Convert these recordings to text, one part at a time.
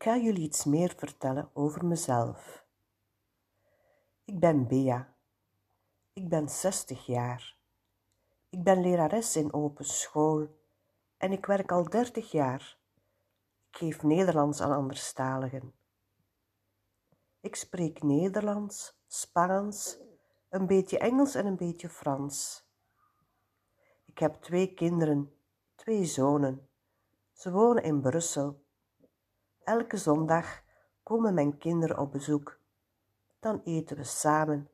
Ik ga jullie iets meer vertellen over mezelf. Ik ben Bea. Ik ben 60 jaar. Ik ben lerares in open school en ik werk al 30 jaar. Ik geef Nederlands aan anderstaligen. Ik spreek Nederlands, Spaans, een beetje Engels en een beetje Frans. Ik heb twee kinderen, twee zonen. Ze wonen in Brussel. Elke zondag komen mijn kinderen op bezoek. Dan eten we samen.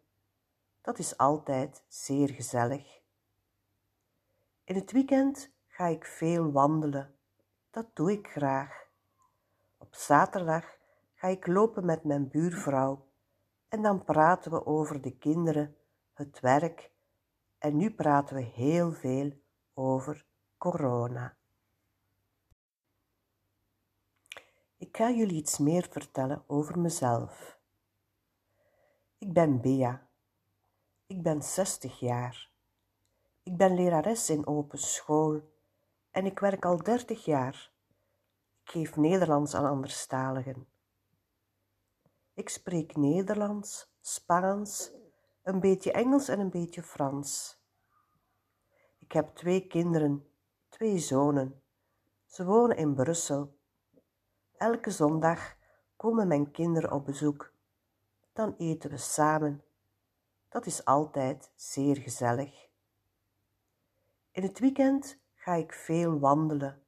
Dat is altijd zeer gezellig. In het weekend ga ik veel wandelen. Dat doe ik graag. Op zaterdag ga ik lopen met mijn buurvrouw en dan praten we over de kinderen, het werk en nu praten we heel veel over corona. Ik ga jullie iets meer vertellen over mezelf. Ik ben Bea. Ik ben 60 jaar. Ik ben lerares in open school en ik werk al 30 jaar. Ik geef Nederlands aan anderstaligen. Ik spreek Nederlands, Spaans, een beetje Engels en een beetje Frans. Ik heb twee kinderen, twee zonen. Ze wonen in Brussel. Elke zondag komen mijn kinderen op bezoek. Dan eten we samen. Dat is altijd zeer gezellig. In het weekend ga ik veel wandelen.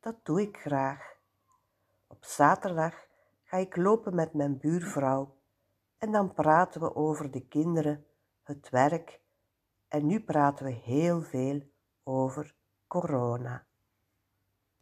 Dat doe ik graag. Op zaterdag ga ik lopen met mijn buurvrouw en dan praten we over de kinderen, het werk en nu praten we heel veel over corona.